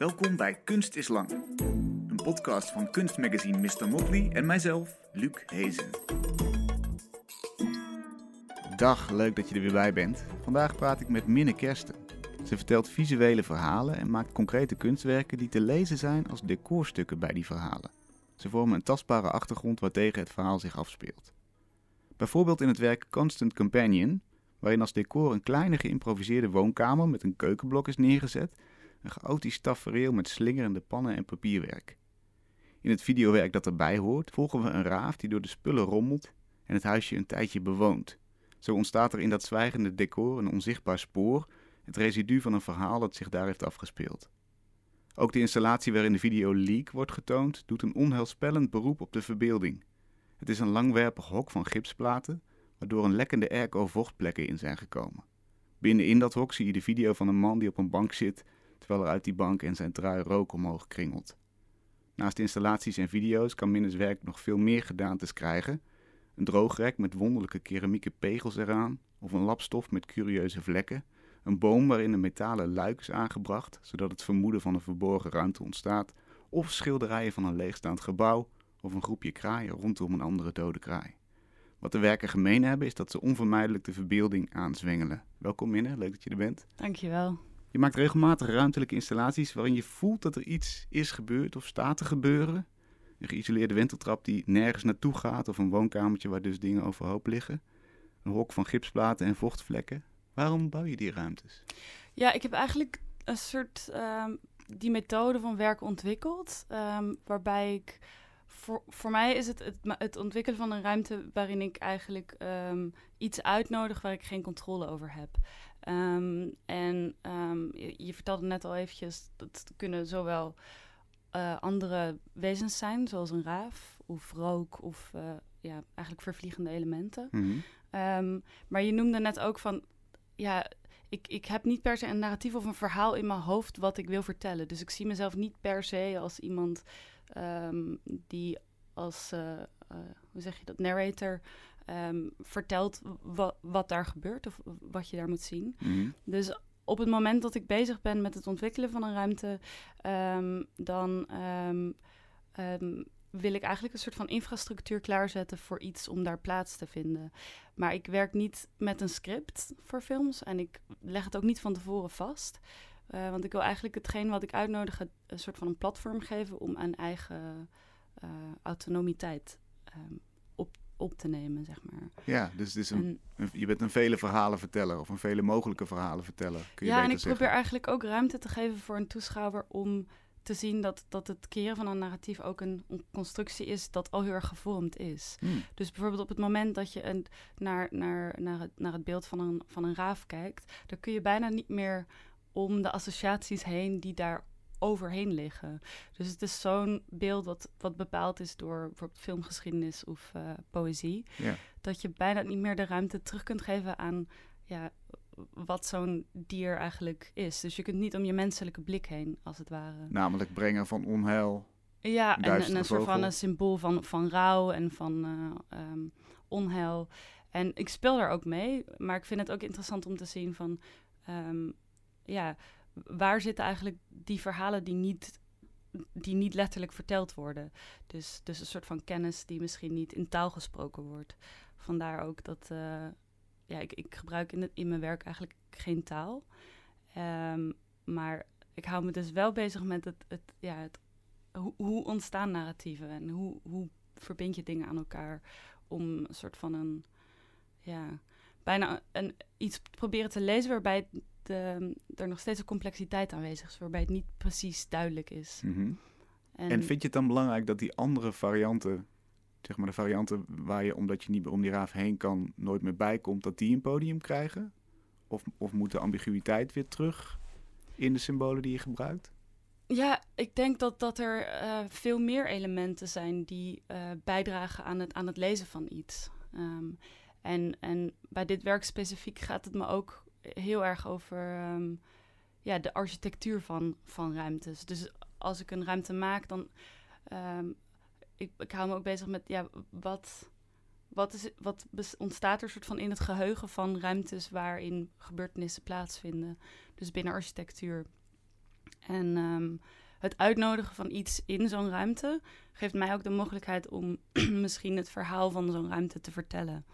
Welkom bij Kunst is Lang, een podcast van kunstmagazine Mr. Motley en mijzelf, Luc Hezen. Dag, leuk dat je er weer bij bent. Vandaag praat ik met Minne Kersten. Ze vertelt visuele verhalen en maakt concrete kunstwerken die te lezen zijn als decorstukken bij die verhalen. Ze vormen een tastbare achtergrond waartegen het verhaal zich afspeelt. Bijvoorbeeld in het werk Constant Companion, waarin als decor een kleine geïmproviseerde woonkamer met een keukenblok is neergezet, een chaotisch tafereel met slingerende pannen en papierwerk. In het videowerk dat erbij hoort, volgen we een raaf die door de spullen rommelt en het huisje een tijdje bewoont. Zo ontstaat er in dat zwijgende decor een onzichtbaar spoor, het residu van een verhaal dat zich daar heeft afgespeeld. Ook de installatie waarin de video Leak wordt getoond, doet een onheilspellend beroep op de verbeelding. Het is een langwerpig hok van gipsplaten, waardoor een lekkende airco vochtplekken in zijn gekomen. Binnenin dat hok zie je de video van een man die op een bank zit, terwijl er uit die bank en zijn trui rook omhoog kringelt. Naast installaties en video's kan Minnes werk nog veel meer gedaantes krijgen. Een droogrek met wonderlijke keramieke pegels eraan, of een lapstof met curieuze vlekken, een boom waarin een metalen luik is aangebracht, zodat het vermoeden van een verborgen ruimte ontstaat, of schilderijen van een leegstaand gebouw, of een groepje kraaien rondom een andere dode kraai. Wat de werken gemeen hebben is dat ze onvermijdelijk de verbeelding aanzwengelen. Welkom Minne, leuk dat je er bent. Dankjewel. Je maakt regelmatig ruimtelijke installaties waarin je voelt dat er iets is gebeurd of staat te gebeuren. Een geïsoleerde wenteltrap die nergens naartoe gaat of een woonkamertje waar dus dingen overhoop liggen. Een hok van gipsplaten en vochtvlekken. Waarom bouw je die ruimtes? Ja, ik heb eigenlijk een soort ehm, die methode van werk ontwikkeld, ehm, waarbij ik voor, voor mij is het, het ontwikkelen van een ruimte waarin ik eigenlijk ehm, iets uitnodig waar ik geen controle over heb. En je, je, vertelde net al eventjes, dat kunnen zowel uh, andere wezens zijn, zoals een raaf of rook of uh, ja, eigenlijk vervliegende elementen. Mm maar je noemde net ook van ja, ik, ik heb niet per se een narratief of een verhaal in mijn hoofd wat ik wil vertellen. Dus ik zie mezelf niet per se als iemand die als, uh, hoe zeg je dat, narrator um, vertelt wa wat daar gebeurt of wat je daar moet zien. Mm -hmm. Dus op het moment dat ik bezig ben met het ontwikkelen van een ruimte, um, dan wil ik eigenlijk een soort van infrastructuur klaarzetten voor iets om daar plaats te vinden. Maar ik werk niet met een script voor films en ik leg het ook niet van tevoren vast. Uh, want ik wil eigenlijk hetgeen wat ik uitnodig een soort van een platform geven om aan eigen uh, autonomiteit um, op, te nemen, zeg maar. Ja, dus het is een, en, je bent een vele verhalen verteller of een vele mogelijke verhalen verteller. Kun je ja, en ik zeggen. probeer eigenlijk ook ruimte te geven voor een toeschouwer om te zien dat, dat het creëren van een narratief ook een, een constructie is dat al heel erg gevormd is. Hmm. Dus bijvoorbeeld op het moment dat je een, naar, naar, naar, het, naar het beeld van een, van een raaf kijkt, dan kun je bijna niet meer om de associaties heen die daar overheen liggen. Dus het is zo'n beeld wat, wat bepaald is door bijvoorbeeld filmgeschiedenis of uh, poëzie, yeah. dat je bijna niet meer de ruimte terug kunt geven aan ja, wat zo'n dier eigenlijk is. Dus je kunt niet om je menselijke blik heen, als het ware. Namelijk brengen van onheil. Ja, en, en, een soort van een symbool van, van rouw en van uh, um, onheil. En ik speel daar ook mee, maar ik vind het ook interessant om te zien van... Um, ja, waar zitten eigenlijk die verhalen die niet, die niet letterlijk verteld worden? Dus, dus een soort van kennis die misschien niet in taal gesproken wordt. Vandaar ook dat... Uh, ja, ik, ik gebruik in, het, in mijn werk eigenlijk geen taal. Um, maar ik hou me dus wel bezig met het, het, ja, het hoe, hoe ontstaan narratieven en hoe, hoe verbind je dingen aan elkaar om een soort van een, ja, bijna een, iets proberen te lezen waarbij de, er nog steeds een complexiteit aanwezig is, waarbij het niet precies duidelijk is. Mm -hmm. en, en, vind je het dan belangrijk dat die andere varianten zeg maar de varianten waar je, omdat je niet om die raaf heen kan, nooit meer bij komt, dat die een podium krijgen? Of, of moet de ambiguïteit weer terug in de symbolen die je gebruikt? Ja, ik denk dat, dat er uh, veel meer elementen zijn die uh, bijdragen aan het, aan het lezen van iets. Um, en, en bij dit werk specifiek gaat het me ook heel erg over um, ja, de architectuur van, van ruimtes. Dus als ik een ruimte maak, dan um, ik, ik hou me ook bezig met, ja, wat, wat, is, wat ontstaat er soort van in het geheugen van ruimtes waarin gebeurtenissen plaatsvinden. Dus binnen architectuur. En ehm, het uitnodigen van iets in zo'n ruimte geeft mij ook de mogelijkheid om misschien het verhaal van zo'n ruimte te vertellen.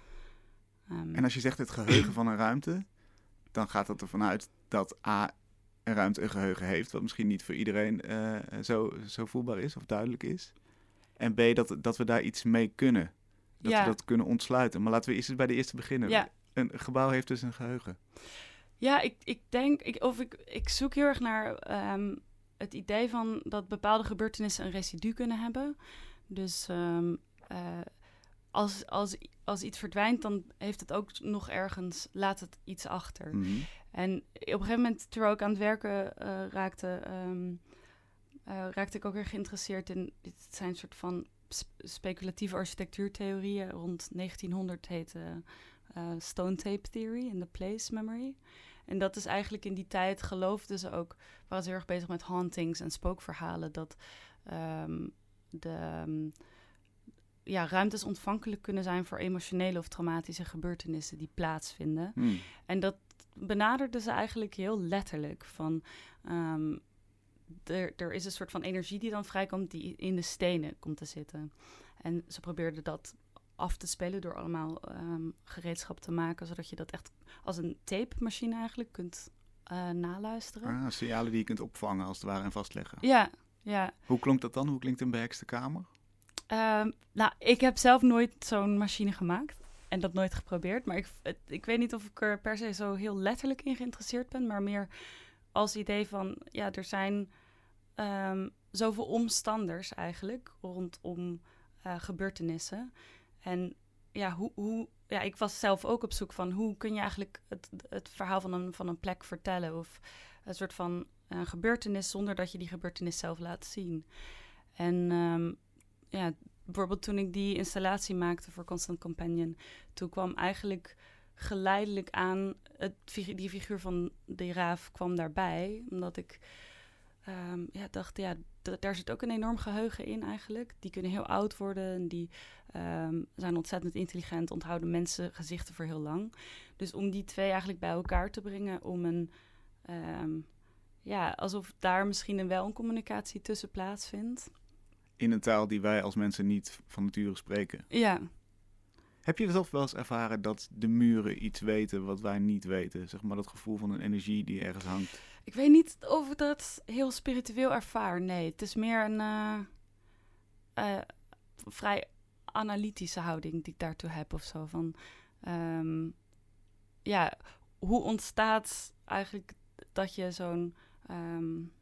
Ehm, en als je zegt het geheugen van een ruimte, dan gaat het ervan uit dat A, een ruimte een geheugen heeft, wat misschien niet voor iedereen uh, zo, zo voelbaar is of duidelijk is. En B, dat, dat we daar iets mee kunnen. Dat we dat kunnen ontsluiten. Maar laten we eerst eens bij de eerste beginnen. Ja. Een gebouw heeft dus een geheugen. Ja, ik, ik denk, ik, of ik, ik zoek heel erg naar ehm, het idee van dat bepaalde gebeurtenissen een residu kunnen hebben. Dus um, als, als, als iets verdwijnt, dan heeft het ook nog ergens, laat het iets achter. Mhm. En op een gegeven moment, terwijl ik aan het werken uh, raakte, um, uh, raakte ik ook weer geïnteresseerd in, het zijn een soort van speculatieve architectuurtheorieën. Rond 1900 heette uh, Stone Tape Theory in the Place Memory. En dat is eigenlijk in die tijd geloofden ze ook, waren ze heel erg bezig met hauntings en spookverhalen, dat um, de um, ja, ruimtes ontvankelijk kunnen zijn voor emotionele of traumatische gebeurtenissen die plaatsvinden. Hmm. En dat benaderden ze eigenlijk heel letterlijk van. Um, er, er is een soort van energie die dan vrijkomt die in de stenen komt te zitten. En ze probeerden dat af te spelen door allemaal um, gereedschap te maken, zodat je dat echt als een tape machine eigenlijk kunt uh, naluisteren. Ah, signalen die je kunt opvangen als het ware en vastleggen. Ja, ja. Hoe klonk dat dan? Hoe klinkt een beheerste kamer? Um, nou, ik heb zelf nooit zo'n machine gemaakt en dat nooit geprobeerd. Maar ik, ik weet niet of ik er per se zo heel letterlijk in geïnteresseerd ben, maar meer als idee van, ja, er zijn um, zoveel omstanders eigenlijk rondom uh, gebeurtenissen. En ja, hoe, hoe, ja, ik was zelf ook op zoek van hoe kun je eigenlijk het, het verhaal van een, van een plek vertellen. Of een soort van uh, gebeurtenis zonder dat je die gebeurtenis zelf laat zien. En um, ja, bijvoorbeeld toen ik die installatie maakte voor Constant Companion, toen kwam eigenlijk geleidelijk aan het, die figuur van de raaf kwam daarbij. Omdat ik um, ja, dacht, ja, daar zit ook een enorm geheugen in eigenlijk. Die kunnen heel oud worden en die um, zijn ontzettend intelligent, onthouden mensen gezichten voor heel lang. Dus om die twee eigenlijk bij elkaar te brengen, om een, um, ja, alsof daar misschien een wel een communicatie tussen plaatsvindt. In een taal die wij als mensen niet van nature spreken. Ja. Heb je zelf wel eens ervaren dat de muren iets weten wat wij niet weten? Zeg maar dat gevoel van een energie die ergens hangt. Ik weet niet of ik dat heel spiritueel ervaar. Nee, het is meer een uh, uh, vrij analytische houding die ik daartoe heb of zo. Van um, ja, hoe ontstaat eigenlijk dat je zo'n. Um,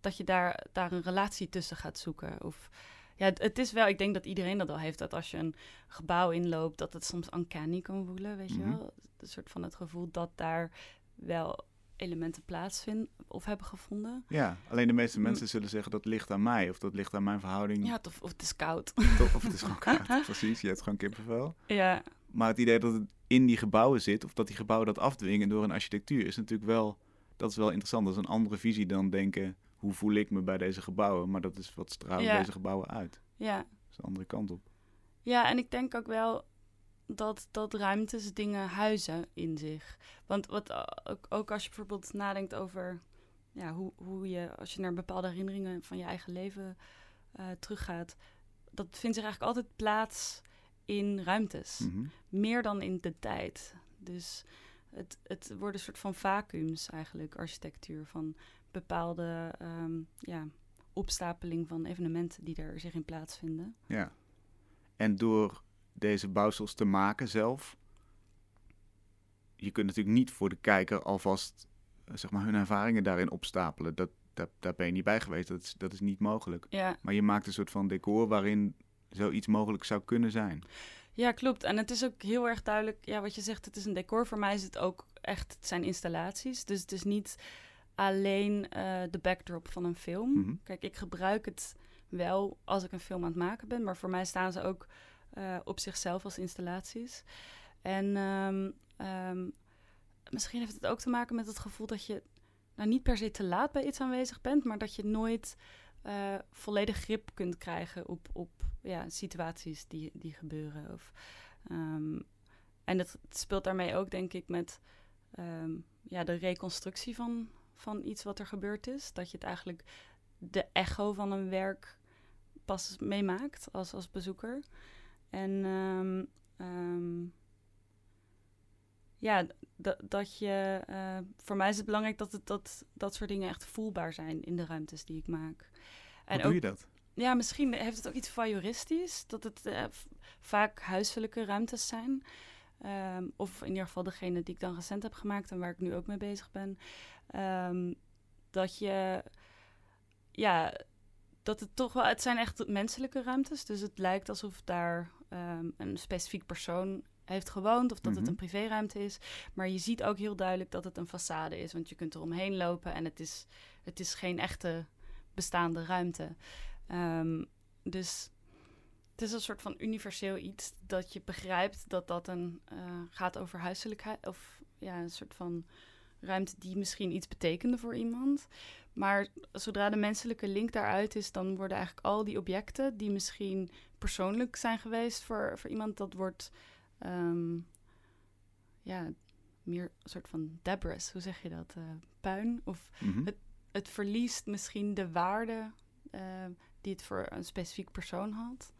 dat je daar, daar een relatie tussen gaat zoeken? Of ja, het, het, is wel, ik denk dat iedereen dat wel heeft, dat als je een gebouw inloopt, dat het soms uncanny kan voelen, weet je mhm. wel? Een soort van het gevoel dat daar wel elementen plaatsvinden of hebben gevonden. Ja, alleen de meeste mensen zullen zeggen dat ligt aan mij of dat ligt aan mijn verhouding. Ja, of, of het is koud. of het is gewoon koud, precies. Je hebt gewoon kippenvel. Ja. Maar het idee dat het in die gebouwen zit of dat die gebouwen dat afdwingen door een architectuur is natuurlijk wel, dat is wel interessant. Dat is een andere visie dan denken, hoe voel ik me bij deze gebouwen? Maar dat is wat straalt deze gebouwen uit. Ja. Dat is de andere kant op. Ja, en ik denk ook wel dat, dat ruimtes dingen huizen in zich. Want wat, ook, ook als je bijvoorbeeld nadenkt over ja, hoe, hoe je, als je naar bepaalde herinneringen van je eigen leven uh, teruggaat, dat vindt zich eigenlijk altijd plaats in ruimtes. Mhm. Meer dan in de tijd. Dus het, het wordt een soort van vacuums eigenlijk, architectuur, van bepaalde um, ja, opstapeling van evenementen die er zich in plaatsvinden. Ja. En door deze bouwsels te maken zelf. Je kunt natuurlijk niet voor de kijker alvast eh, zeg maar, hun ervaringen daarin opstapelen. Dat, dat, daar ben je niet bij geweest. Dat is, dat is niet mogelijk. Ja. Maar je maakt een soort van decor waarin zoiets mogelijk zou kunnen zijn. Ja, klopt. En het is ook heel erg duidelijk, ja, wat je zegt, het is een decor. Voor mij is het ook echt, het zijn installaties. Dus het is niet alleen uh, de backdrop van een film. Mhm. Kijk, ik gebruik het wel als ik een film aan het maken ben, maar voor mij staan ze ook uh, op zichzelf als installaties. En um, um, misschien heeft het ook te maken met het gevoel dat je nou niet per se te laat bij iets aanwezig bent, maar dat je nooit uh, volledig grip kunt krijgen op, op ja, situaties die, die gebeuren. Of, um, en het, het, speelt daarmee ook, denk ik, met ja, de reconstructie van, van iets wat er gebeurd is. Dat je het eigenlijk de echo van een werk pas meemaakt als, als bezoeker. En ehm, ehm, ja, dat je. Uh, voor mij is het belangrijk dat, het, dat dat soort dingen echt voelbaar zijn in de ruimtes die ik maak. En Hoe doe je dat? Ja, misschien heeft het ook iets voyeuristisch. Dat het uh, vaak huiselijke ruimtes zijn. Um, of in ieder geval degene die ik dan recent heb gemaakt en waar ik nu ook mee bezig ben. Um, dat je. Ja, dat het toch wel. Het zijn echt menselijke ruimtes. Dus het lijkt alsof daar um, een specifiek persoon heeft gewoond of dat het mhm. een privéruimte is. Maar je ziet ook heel duidelijk dat het een façade is, want je kunt er omheen lopen en het is, het is geen echte bestaande ruimte. Um, dus het is een soort van universeel iets dat je begrijpt dat dat een uh, gaat over huiselijkheid of ja, een soort van ruimte die misschien iets betekende voor iemand. Maar zodra de menselijke link daaruit is, dan worden eigenlijk al die objecten die misschien persoonlijk zijn geweest voor, voor iemand, dat wordt um, ja, meer een soort van debris, hoe zeg je dat? Uh, puin? Of mhm. het, het verliest misschien de waarde uh, die het voor een specifiek persoon had.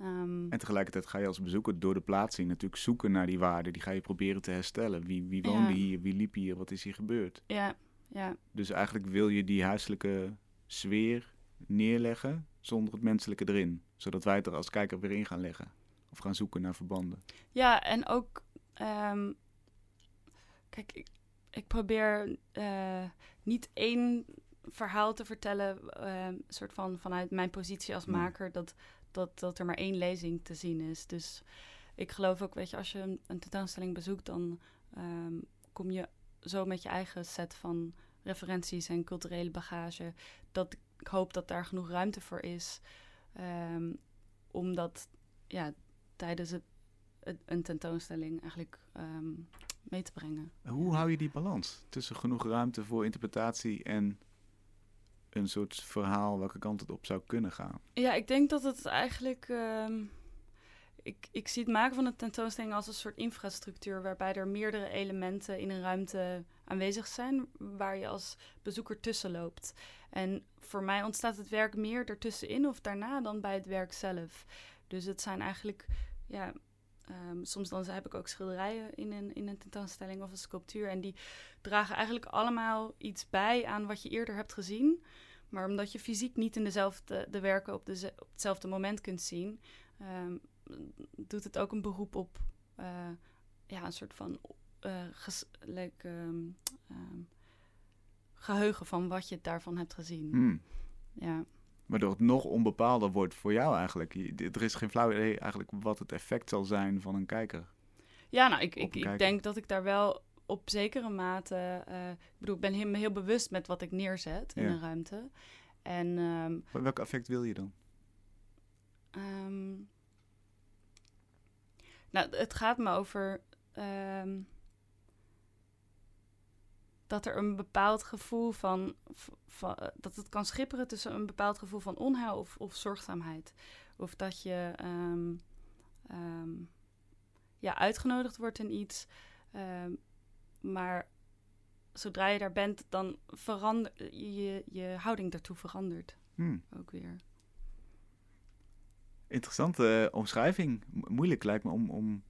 Um, en tegelijkertijd ga je als bezoeker door de plaatsing natuurlijk zoeken naar die waarden. Die ga je proberen te herstellen. Wie, wie woonde hier? Wie liep hier? Wat is hier gebeurd? Ja, ja. Dus eigenlijk wil je die huiselijke sfeer neerleggen zonder het menselijke erin. Zodat wij het er als kijker weer in gaan leggen. Of gaan zoeken naar verbanden. Ja, en ook... Um, kijk, ik, ik probeer uh, niet één verhaal te vertellen... Uh, soort van vanuit mijn positie als maker... Dat, dat, dat er maar één lezing te zien is. Dus ik geloof ook, weet je, als je een, tentoonstelling bezoekt... dan um, kom je zo met je eigen set van referenties en culturele bagage... dat ik hoop dat daar genoeg ruimte voor is... Om dat ja, tijdens het, een tentoonstelling eigenlijk ehm, mee te brengen. Hoe hou je die balans tussen genoeg ruimte voor interpretatie en een soort verhaal welke kant het op zou kunnen gaan? Ja, ik denk dat het eigenlijk. Ehm, ik, ik zie het maken van een tentoonstelling als een soort infrastructuur waarbij er meerdere elementen in een ruimte aanwezig zijn waar je als bezoeker tussen loopt. En voor mij ontstaat het werk meer ertussenin of daarna dan bij het werk zelf. Dus het zijn eigenlijk, ja, um, soms dan heb ik ook schilderijen in een, in een tentoonstelling of een sculptuur. En die dragen eigenlijk allemaal iets bij aan wat je eerder hebt gezien. Maar omdat je fysiek niet in dezelfde de werken op, de, op hetzelfde moment kunt zien, um, doet het ook een beroep op uh, ja, een soort van uh, ges, like, um, geheugen van wat je daarvan hebt gezien. Hmm. Ja. Waardoor het nog onbepaalder wordt voor jou eigenlijk. Er is geen flauw idee eigenlijk wat het effect zal zijn van een kijker. Ja, nou, ik, ik, ik denk dat ik daar wel op zekere mate... Uh, ik bedoel, ik ben heel, heel bewust met wat ik neerzet in een ruimte. En, um, welk effect wil je dan? Um, nou, het gaat me over... Um, dat er een bepaald gevoel van, van, eh, dat het kan schipperen tussen een bepaald gevoel van onheil of, of zorgzaamheid. Of dat je ja, uitgenodigd wordt in iets, um, maar zodra je daar bent, dan verandert je, je houding daartoe verandert hmm. ook weer. Interessante uh, omschrijving. moeilijk lijkt me om, om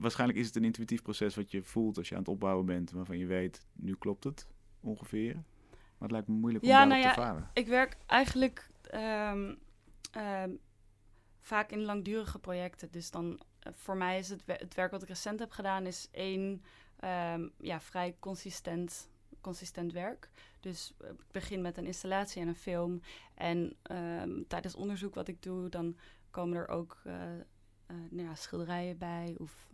waarschijnlijk is het een intuïtief proces wat je voelt als je aan het opbouwen bent, waarvan je weet, nu klopt het ongeveer. Maar het lijkt me moeilijk om ja, nou te ervaren. Ik werk eigenlijk um, um, vaak in langdurige projecten. Dus dan uh, voor mij is het, het werk wat ik recent heb gedaan, is één um, ja, vrij consistent, consistent werk. Dus uh, ik begin met een installatie en een film. En tijdens onderzoek wat ik doe, dan komen er ook uh, uh, nou ja, schilderijen bij of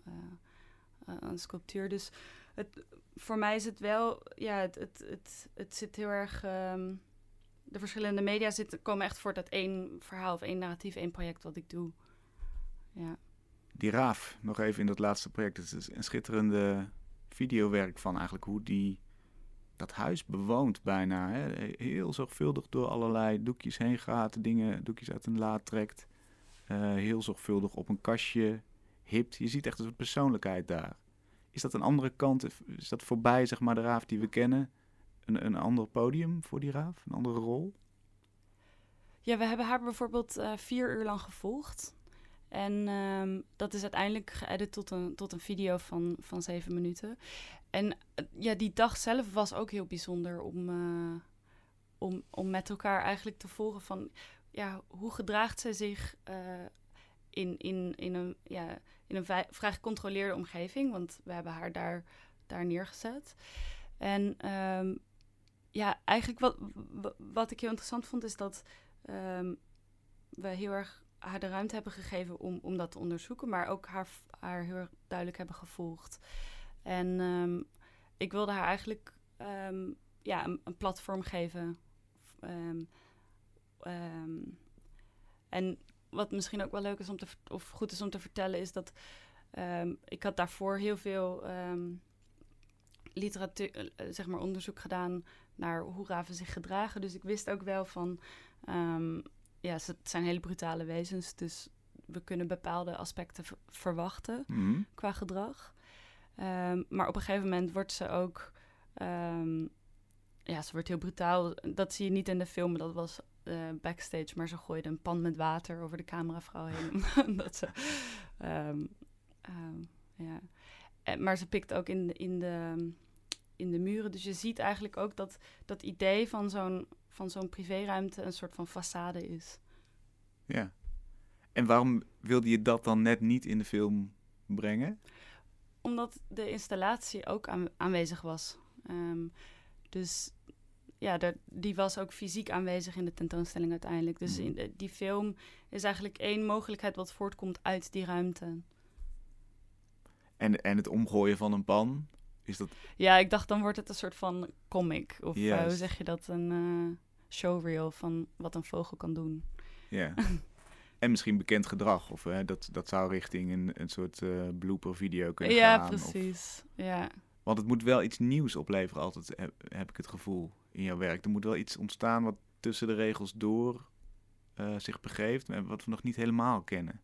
een sculptuur. Dus het, voor mij is het wel, ja, het, het, het, het zit heel erg. Um, de verschillende media komen echt voort uit één verhaal of één narratief, één project wat ik doe. Ja. Die Raaf, nog even in dat laatste project. Het is een schitterende videowerk van eigenlijk hoe die dat huis bewoont bijna. Hè? Heel zorgvuldig door allerlei doekjes heen gaat, dingen, doekjes uit een laad trekt. Eh, heel zorgvuldig op een kastje hipt. Je ziet echt een soort persoonlijkheid daar. Is dat een andere kant? Is dat voorbij, zeg maar, de raaf die we kennen? een, een ander podium voor die raaf? Een andere rol? Ja, we hebben haar bijvoorbeeld uh, vier uur lang gevolgd. En um, dat is uiteindelijk geëdit tot een, tot een video van, van zeven minuten. En uh, ja, die dag zelf was ook heel bijzonder om, uh, om, om met elkaar eigenlijk te volgen van... Ja, hoe gedraagt zij zich in, in, in een, ja, in een vrij gecontroleerde omgeving? Want we hebben haar daar, daar neergezet. En um, ja, eigenlijk wat, wat ik heel interessant vond is dat um, we heel erg haar de ruimte hebben gegeven om, om dat te onderzoeken, maar ook haar, haar heel duidelijk hebben gevolgd. En um, ik wilde haar eigenlijk um, ja, een, een, platform geven. Um, en wat misschien ook wel leuk is om te of goed is om te vertellen, is dat ik had daarvoor heel veel literatuur, uh, zeg maar onderzoek gedaan naar hoe raven zich gedragen. Dus ik wist ook wel van ja, ze zijn hele brutale wezens, dus we kunnen bepaalde aspecten verwachten mm. qua gedrag. Um, maar op een gegeven moment wordt ze ook, um, ja, ze wordt heel brutaal. Dat zie je niet in de film, dat was uh, backstage, maar ze gooide een pan met water over de cameravrouw heen. dat ze, ja. En, maar ze pikt ook in de, in de in de muren. Dus je ziet eigenlijk ook dat dat idee van zo'n van zo'n privéruimte een soort van façade is. Ja. En waarom wilde je dat dan net niet in de film brengen? Omdat de installatie ook aanwezig was. Um, dus ja, de, die was ook fysiek aanwezig in de tentoonstelling uiteindelijk. Dus hmm. in de, die film is eigenlijk één mogelijkheid wat voortkomt uit die ruimte. En, en het omgooien van een pan, is dat... Ja, ik dacht dan wordt het een soort van comic. Of uh, hoe zeg je dat? Een uh, showreel van wat een vogel kan doen. Ja. en misschien bekend gedrag. Of uh, dat, dat zou richting een, een soort blooper video kunnen ja, gaan. Ja, precies. Of... Ja. Want het moet wel iets nieuws opleveren altijd, heb, heb, ik het gevoel, in jouw werk. Er moet wel iets ontstaan wat tussen de regels door zich begeeft, wat we nog niet helemaal kennen.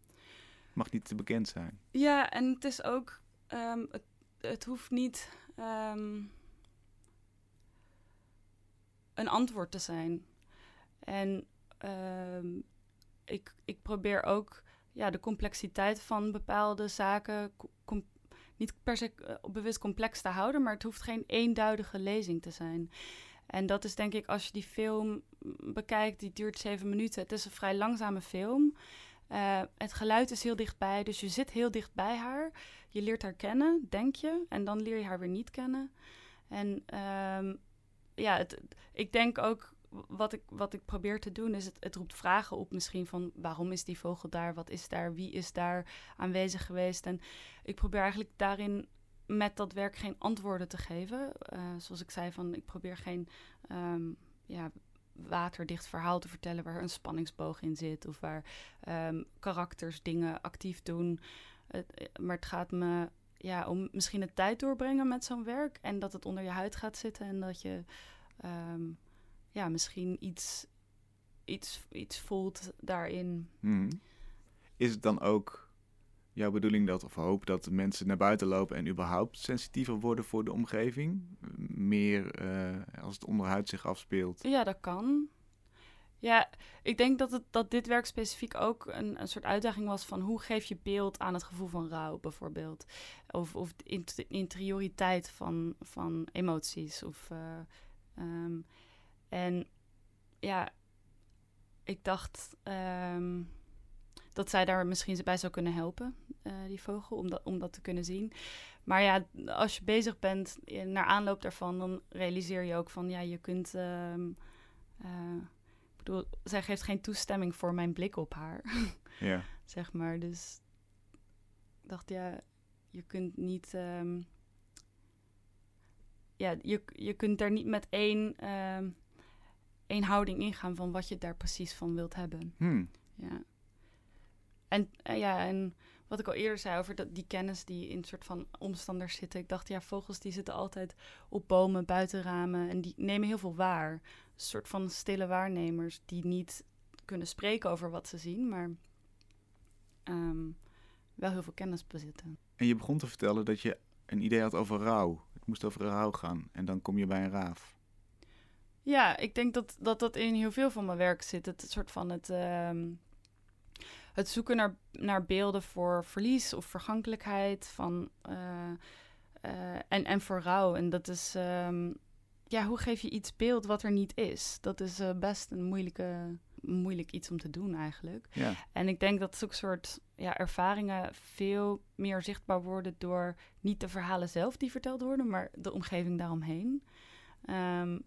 Mag niet te bekend zijn. Ja, en het is ook... Um, het het hoeft niet um, een antwoord te zijn. En um, ik, ik probeer ook ja, de complexiteit van bepaalde zaken niet per se uh, bewust complex te houden, maar het hoeft geen eenduidige lezing te zijn. En dat is denk ik, als je die film bekijkt, die duurt zeven minuten. Het is een vrij langzame film. Uh, het geluid is heel dichtbij, dus je zit heel dicht bij haar. Je leert haar kennen, denk je, en dan leer je haar weer niet kennen. En um, ja, het, ik denk ook, wat ik, wat ik probeer te doen, is het, het roept vragen op misschien van waarom is die vogel daar, wat is daar, wie is daar aanwezig geweest. En ik probeer eigenlijk daarin met dat werk geen antwoorden te geven. Uh, zoals ik zei, van ik probeer geen um, ja, waterdicht verhaal te vertellen waar een spanningsboog in zit of waar um, karakters dingen actief doen. Het, eh, maar het gaat me ja, om misschien de tijd doorbrengen met zo'n werk en dat het onder je huid gaat zitten en dat je um, ja, misschien iets, iets, iets voelt daarin. Hmm. Is het dan ook jouw bedoeling dat, of hoop dat mensen naar buiten lopen en überhaupt sensitiever worden voor de omgeving? Meer uh, als het onderhuid zich afspeelt? Ja, dat kan. Ja, ik denk dat, het, dat dit werk specifiek ook een, een soort uitdaging was van hoe geef je beeld aan het gevoel van rouw, bijvoorbeeld. Of, of de interioriteit van, van emoties. Of, uh, um, en ja, ik dacht. Um, dat zij daar misschien bij zou kunnen helpen, uh, die vogel, om dat, om dat te kunnen zien. Maar ja, als je bezig bent naar aanloop daarvan, dan realiseer je ook van ja, je kunt. Ik bedoel, zij geeft geen toestemming voor mijn blik op haar. Ja. zeg maar. Dus ik dacht, ja, je kunt niet. Um, ja, je, je kunt daar niet met één, um, één houding ingaan van wat je daar precies van wilt hebben. Hmm. Ja. En uh, ja, en wat ik al eerder zei over dat, die kennis die in soort van omstanders zitten. Ik dacht, ja, vogels die zitten altijd op bomen, buiten ramen en die nemen heel veel waar. Een soort van stille waarnemers die niet kunnen spreken over wat ze zien, maar um, wel heel veel kennis bezitten. En je begon te vertellen dat je een idee had over rouw. Het moest over rouw gaan en dan kom je bij een raaf. Ja, ik denk dat, dat dat in heel veel van mijn werk zit. Het soort van het, ehm, het zoeken naar, naar beelden voor verlies of vergankelijkheid van, eh, eh, en, en voor rouw. En dat is, ehm, ja, hoe geef je iets beeld wat er niet is? Dat is eh, best een moeilijke, moeilijk iets om te doen eigenlijk. Ja. En ik denk dat zulke soort ja, ervaringen veel meer zichtbaar worden door niet de verhalen zelf die verteld worden, maar de omgeving daaromheen. Ehm,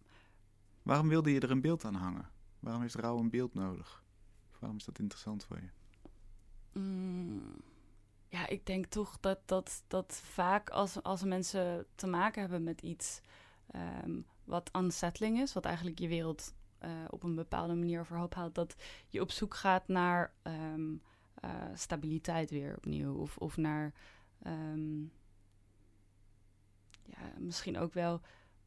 Waarom wilde je er een beeld aan hangen? Waarom heeft rouw een beeld nodig? Waarom is dat interessant voor je? Mm, ja, ik denk toch dat, dat, dat vaak als, als mensen te maken hebben met iets ehm, wat unsettling is, wat eigenlijk je wereld eh, op een bepaalde manier overhoop haalt, dat je op zoek gaat naar ehm, eh, stabiliteit weer opnieuw. Of, of naar ehm, ja, misschien ook wel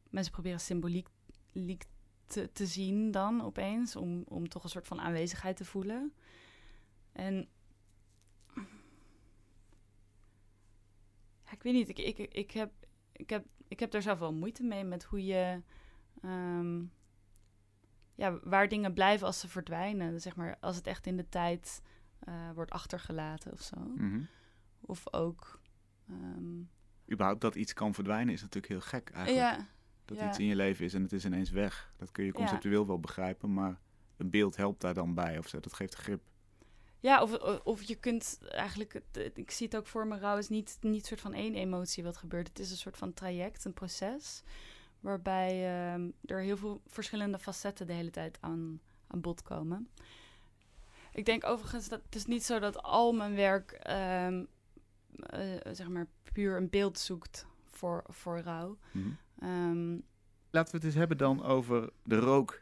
mensen proberen symboliek liek te, te zien dan opeens, om, om toch een soort van aanwezigheid te voelen. En ik weet niet, ik, ik, ik, heb, ik, heb, ik heb daar zelf wel moeite mee met hoe je. ehm, ja, waar dingen blijven als ze verdwijnen. Zeg maar, als het echt in de tijd eh, wordt achtergelaten of zo. Mhm. Of ook. ehm, Überhaupt dat iets kan verdwijnen is natuurlijk heel gek eigenlijk. ja, Dat ja. iets in je leven is en het is ineens weg. Dat kun je Ja. conceptueel wel begrijpen, maar een beeld helpt daar dan bij of zo. Dat geeft grip. Ja, of, of je kunt eigenlijk, ik zie het ook voor me, rouw is niet, niet soort van één emotie wat gebeurt. Het is een soort van traject, een proces, waarbij ehm, er heel veel verschillende facetten de hele tijd aan, aan bod komen. Ik denk overigens dat het is niet zo dat al mijn werk, ehm, eh, zeg maar, puur een beeld zoekt voor, voor rouw. Mhm. Ehm, Laten we het eens hebben dan over de rook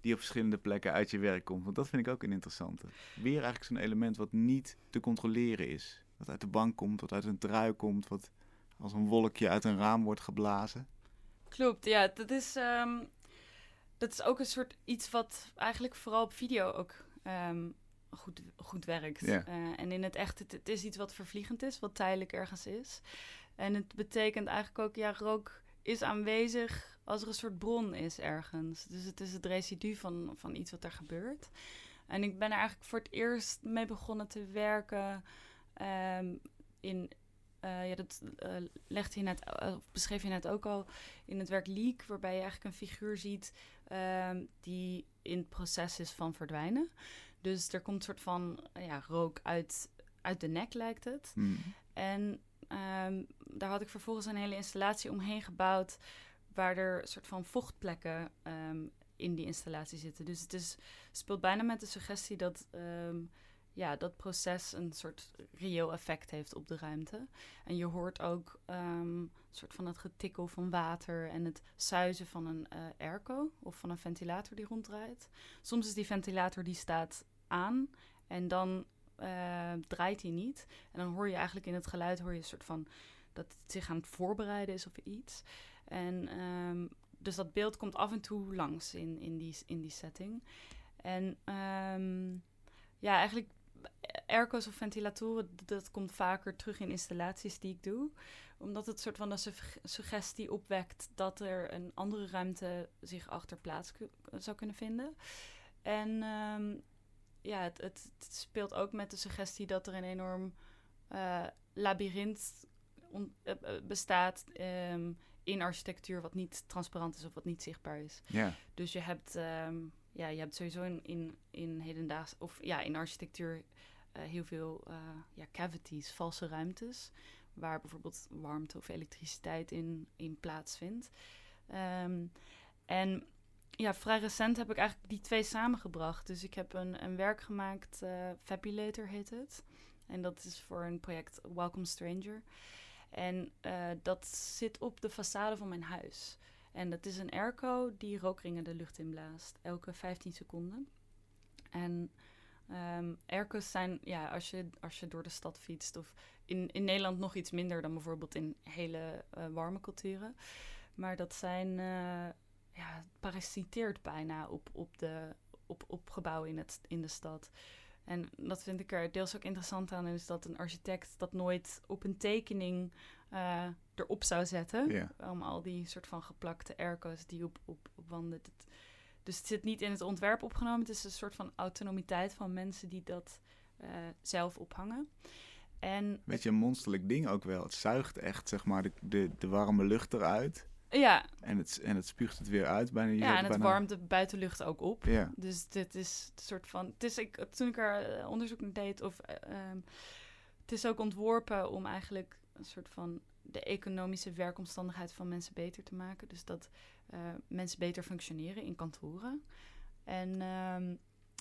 die op verschillende plekken uit je werk komt. Want dat vind ik ook een interessante. Weer eigenlijk zo'n element wat niet te controleren is. Wat uit de bank komt, wat uit een trui komt, wat als een wolkje uit een raam wordt geblazen. Klopt, ja. Dat is, ehm, dat is ook een soort iets wat eigenlijk vooral op video ook ehm, goed, goed werkt. Ja. Eh, en in het echt, het, het is iets wat vervliegend is, wat tijdelijk ergens is. En het betekent eigenlijk ook, ja, rook is aanwezig als er een soort bron is ergens. Dus het is het residu van, van iets wat er gebeurt. En ik ben er eigenlijk voor het eerst mee begonnen te werken ehm, in... eh, ja, dat eh, legt je net, of beschreef je net ook al in het werk Leak, waarbij je eigenlijk een figuur ziet ehm, die in het proces is van verdwijnen. Dus er komt een soort van ja, rook uit, uit de nek, lijkt het. Mhm. En ehm, daar had ik vervolgens een hele installatie omheen gebouwd, waar er soort van vochtplekken ehm, in die installatie zitten. Dus het is, speelt bijna met de suggestie dat ehm, ja, dat proces een soort reëel effect heeft op de ruimte. En je hoort ook een soort van het getikkel van water en het suizen van een eh, airco of van een ventilator die ronddraait. Soms is die ventilator die staat aan en dan eh, draait hij niet. En dan hoor je eigenlijk in het geluid hoor je een soort van dat het zich aan het voorbereiden is of iets. En ehm, dus dat beeld komt af en toe langs in, in, die, in die setting. En ehm, ja, eigenlijk airco's of ventilatoren, dat komt vaker terug in installaties die ik doe. Omdat het soort van sug- suggestie opwekt dat er een andere ruimte zich achter plaats zou kunnen vinden. En ehm, ja, het, het, het speelt ook met de suggestie dat er een enorm eh labyrint on- eh, eh, bestaat ehm, in architectuur wat niet transparant is of wat niet zichtbaar is. Ja, Dus je hebt, ehm, ja, je hebt sowieso in, in, in hedendaags of ja, in architectuur heel veel ja, cavities, valse ruimtes, waar bijvoorbeeld warmte of elektriciteit in, in plaatsvindt. Ehm, en ja, vrij recent heb ik eigenlijk die twee samengebracht. Dus ik heb een, een werk gemaakt, eh Fabulator heet het. En dat is voor een project Welcome Stranger. En eh, dat zit op de façade van mijn huis. En dat is een airco die rookringen de lucht inblaast, elke 15 seconden. En ehm airco's zijn, ja, als je, als je door de stad fietst, of in, in Nederland nog iets minder dan bijvoorbeeld in hele eh, warme culturen. Maar dat zijn, ja, het parasiteert bijna op, op, de, op, op gebouwen in, het, in de stad. En dat vind ik er deels ook interessant aan, is dat een architect dat nooit op een tekening eh, erop zou zetten om al die soort van geplakte airco's die op, op, op wanden. Dat, dus het zit niet in het ontwerp opgenomen. Het is een soort van autonomiteit van mensen die dat eh, zelf ophangen. En Beetje een monsterlijk ding ook wel. Het zuigt echt, zeg maar, de, de, de warme lucht eruit. Ja, En het, en het spuugt het weer uit. Bijna, ja, en het bijna- warmt de buitenlucht ook op. Ja. Dus dit is een soort van. Het is, ik, toen ik er eh, onderzoek naar deed, of eh, ehm, het is ook ontworpen om eigenlijk een soort van de economische werkomstandigheid van mensen beter te maken. Dus dat eh, mensen beter functioneren in kantoren. En ehm,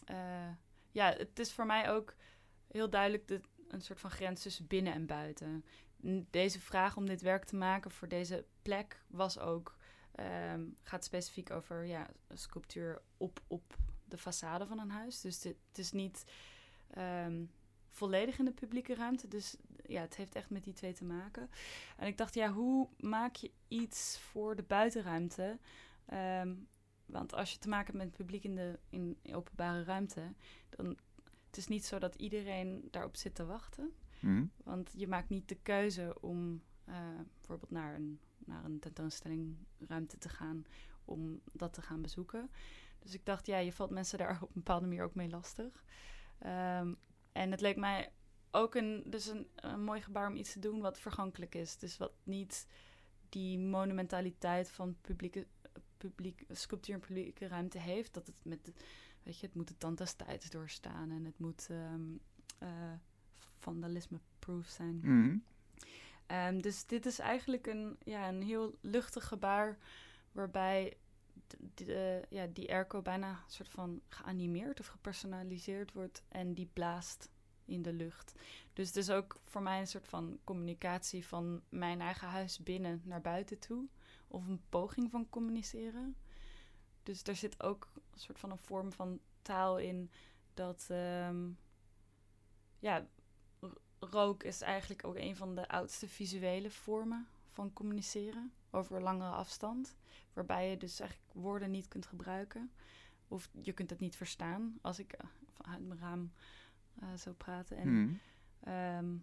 eh, ja, het is voor mij ook heel duidelijk de, een soort van grens tussen binnen en buiten. Deze vraag om dit werk te maken voor deze plek was ook ehm, gaat specifiek over ja, sculptuur op, op de façade van een huis. Dus dit, het is niet ehm, volledig in de publieke ruimte. Dus ja, het heeft echt met die twee te maken. En ik dacht, ja, hoe maak je iets voor de buitenruimte? Ehm, want als je te maken hebt met het publiek in de in openbare ruimte, dan het is niet zo dat iedereen daarop zit te wachten. Mhm. Want je maakt niet de keuze om eh, bijvoorbeeld naar een, naar een tentoonstelling ruimte te gaan om dat te gaan bezoeken. Dus ik dacht, ja, je valt mensen daar op een bepaalde manier ook mee lastig. Ehm, en het leek mij ook een, dus een, een mooi gebaar om iets te doen wat vergankelijk is. Dus wat niet die monumentaliteit van publieke, publiek, sculptuur en publieke ruimte heeft. Dat het met, weet je, het moet de tand des tijds doorstaan en het moet eh, vandalisme-proof zijn. Mhm. Ehm, dus dit is eigenlijk een, ja, een heel luchtig gebaar waarbij de, ja, die airco bijna een soort van geanimeerd of gepersonaliseerd wordt en die blaast in de lucht. Dus het is ook voor mij een soort van communicatie van mijn eigen huis binnen naar buiten toe. Of een poging van communiceren. Dus er zit ook een soort van een vorm van taal in dat, ehm, ja, rook is eigenlijk ook een van de oudste visuele vormen van communiceren over langere afstand. Waarbij je dus eigenlijk woorden niet kunt gebruiken. Of je kunt het niet verstaan als ik eh, vanuit mijn raam eh, zou praten. En Mhm. Ehm,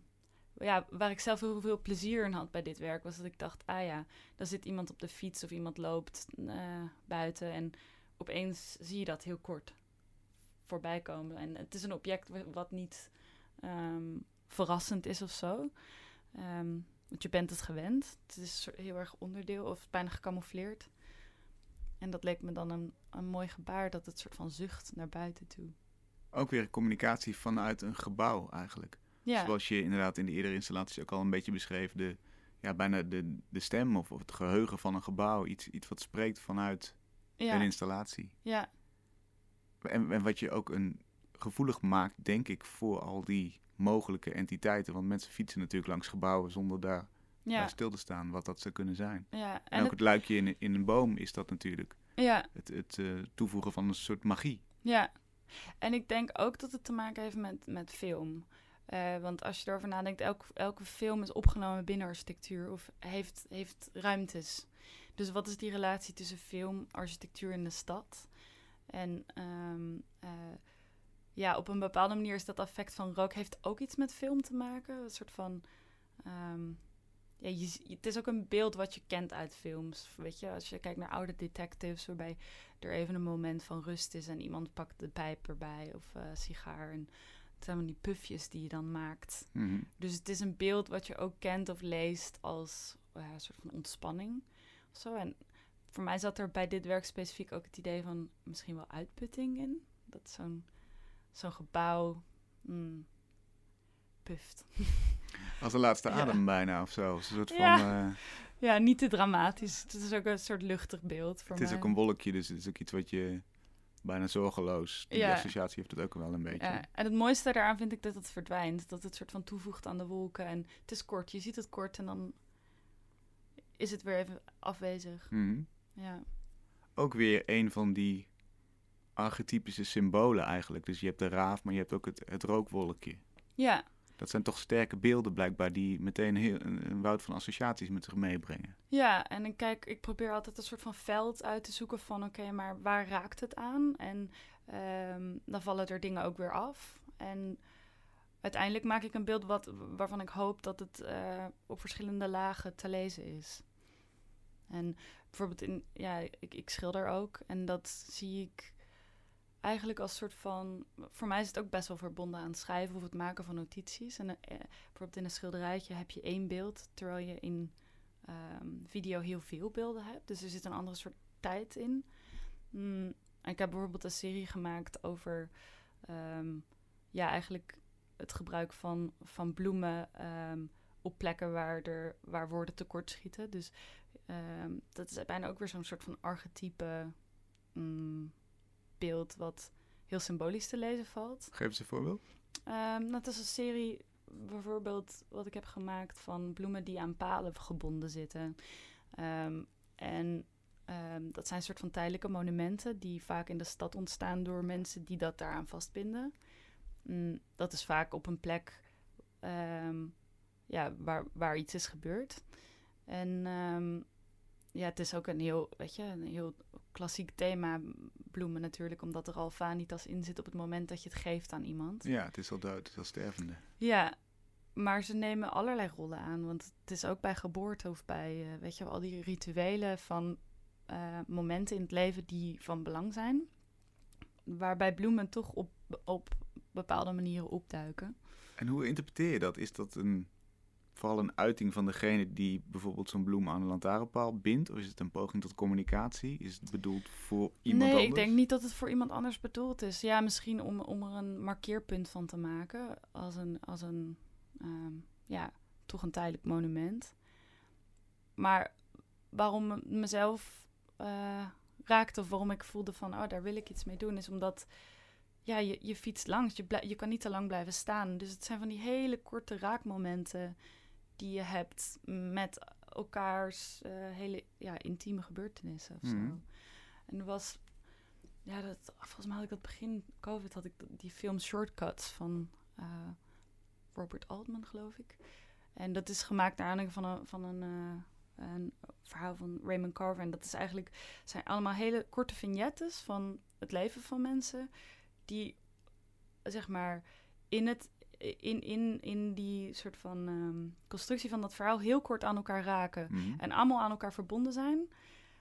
ja, waar ik zelf heel veel plezier in had bij dit werk, was dat ik dacht, ah ja, daar zit iemand op de fiets of iemand loopt eh, buiten en opeens zie je dat heel kort voorbij komen. En het is een object wa- wat niet ehm, verrassend is of zo. Ehm, want je bent het gewend. Het is heel erg onderdeel of bijna gecamoufleerd. En dat leek me dan een, een mooi gebaar dat het soort van zucht naar buiten toe. Ook weer communicatie vanuit een gebouw eigenlijk. Ja, Zoals je inderdaad in de eerdere installaties ook al een beetje beschreef. De, ja, bijna de, de stem of, of het geheugen van een gebouw. Iets, iets wat spreekt vanuit een installatie. ja, En, en wat je ook een gevoelig maakt, denk ik, voor al die mogelijke entiteiten. Want mensen fietsen natuurlijk langs gebouwen zonder daar ja, stil te staan wat dat zou kunnen zijn. ja. En, En ook het, het luikje in, in een boom is dat natuurlijk. ja, Het, het eh, toevoegen van een soort magie. Ja, en ik denk ook dat het te maken heeft met, met film. Eh, want als je erover nadenkt, elk, elke film is opgenomen binnen architectuur of heeft, heeft ruimtes. Dus wat is die relatie tussen film, architectuur en de stad? En ehm, eh, ja, op een bepaalde manier is dat effect van rook heeft ook iets met film te maken. Een soort van. ehm, ja, je, het is ook een beeld wat je kent uit films. Weet je, als je kijkt naar oude detectives, waarbij er even een moment van rust is en iemand pakt de pijp erbij of eh, sigaar. En het zijn van die pufjes die je dan maakt. Mhm. Dus het is een beeld wat je ook kent of leest als eh, een soort van ontspanning. Of zo. En voor mij zat er bij dit werk specifiek ook het idee van misschien wel uitputting in. Dat zo'n zo'n gebouw mm, puft. Als de laatste Ja. adem bijna of zo. Een soort van, Ja. eh, Ja, niet te dramatisch. Het is ook een soort luchtig beeld voor het is ook een wolkje, dus het is ook iets wat je bijna zorgeloos. Die Ja. associatie heeft het ook wel een beetje. Ja, en het mooiste daaraan vind ik dat het verdwijnt. Dat het soort van toevoegt aan de wolken. En het is kort. Je ziet het kort en dan is het weer even afwezig. Mhm. Ja, Ook weer een van die archetypische symbolen eigenlijk. Dus je hebt de raaf, maar je hebt ook het, het rookwolkje. ja, Dat zijn toch sterke beelden blijkbaar die meteen heel, een, een woud van associaties met zich meebrengen. ja. En ik kijk, ik probeer altijd een soort van veld uit te zoeken van... oké, maar waar raakt het aan? En ehm, dan vallen er dingen ook weer af. En uiteindelijk maak ik een beeld wat, waarvan ik hoop dat het eh, op verschillende lagen te lezen is. En bijvoorbeeld in, ja, ik, ik schilder ook. En dat zie ik eigenlijk als soort van. Voor mij is het ook best wel verbonden aan schrijven of het maken van notities. En eh, bijvoorbeeld in een schilderijtje heb je één beeld, terwijl je in ehm, video heel veel beelden hebt. Dus er zit een andere soort tijd in. Mm, ik heb bijvoorbeeld een serie gemaakt over. ehm, ja, eigenlijk het gebruik van, van bloemen ehm, op plekken waar, er, waar woorden tekortschieten. Dus dat is bijna ook weer zo'n soort van archetype mm, beeld wat heel symbolisch te lezen valt. Geef eens een voorbeeld. Ehm dat is een serie, bijvoorbeeld wat ik heb gemaakt van bloemen die aan palen gebonden zitten. Ehm, en ehm, dat zijn soort van tijdelijke monumenten die vaak in de stad ontstaan door mensen die dat daaraan vastbinden. Mm, dat is vaak op een plek ja, waar, waar iets is gebeurd. En ja, het is ook een heel, weet je, een heel klassiek thema, bloemen natuurlijk, omdat er al vanitas in zit op het moment dat je het geeft aan iemand. Ja, het is al dood, het is al stervende. Ja, maar ze nemen allerlei rollen aan. Want het is ook bij geboorte of bij, eh, weet je, al die rituelen van eh, momenten in het leven die van belang zijn. Waarbij bloemen toch op, op bepaalde manieren opduiken. En hoe interpreteer je dat? Is dat een, vooral een uiting van degene die bijvoorbeeld zo'n bloem aan een lantaarnpaal bindt? Of is het een poging tot communicatie? Is het bedoeld voor iemand nee, anders? ik denk niet dat het voor iemand anders bedoeld is. Ja, misschien om, om er een markeerpunt van te maken. Als een, als een ehm, ja, toch een tijdelijk monument. Maar waarom me- mezelf eh, raakte of waarom ik voelde van, oh, daar wil ik iets mee doen, is omdat ja, je, je fietst langs. Je, je kan niet te lang blijven staan. Dus het zijn van die hele korte raakmomenten die je hebt met elkaars eh, hele ja, intieme gebeurtenissen of Mhm. zo. En er was, ja, dat, volgens mij had ik dat begin COVID, had ik die film Shortcuts van eh, Robert Altman, geloof ik. En dat is gemaakt naar aanleiding van een, van een, eh, een verhaal van Raymond Carver. En dat is eigenlijk, zijn allemaal hele korte vignettes van het leven van mensen die, zeg maar, in het in, in, in die soort van ehm, constructie van dat verhaal heel kort aan elkaar raken Mhm. en allemaal aan elkaar verbonden zijn.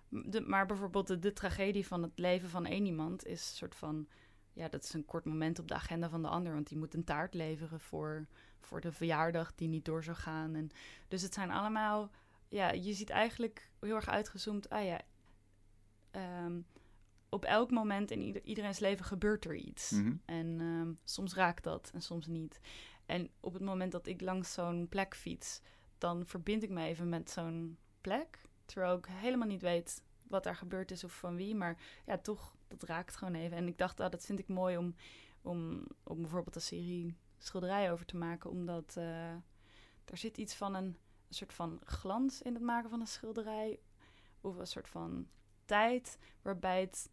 De, maar bijvoorbeeld de, de tragedie van het leven van één iemand is een soort van... Ja, dat is een kort moment op de agenda van de ander. Want die moet een taart leveren voor, voor de verjaardag die niet door zou gaan. En, dus het zijn allemaal... Ja, je ziet eigenlijk heel erg uitgezoomd... Ah ja, ehm, op elk moment in ieder, iedereen's leven gebeurt er iets. Mhm. En ehm, soms raakt dat en soms niet. En op het moment dat ik langs zo'n plek fiets, dan verbind ik me even met zo'n plek. Terwijl ik helemaal niet weet wat daar gebeurd is of van wie. Maar ja, toch, dat raakt gewoon even. En ik dacht, ah, dat vind ik mooi om, om, om bijvoorbeeld een serie schilderijen over te maken. Omdat eh er zit iets van een, een soort van glans in het maken van een schilderij. Of een soort van tijd waarbij het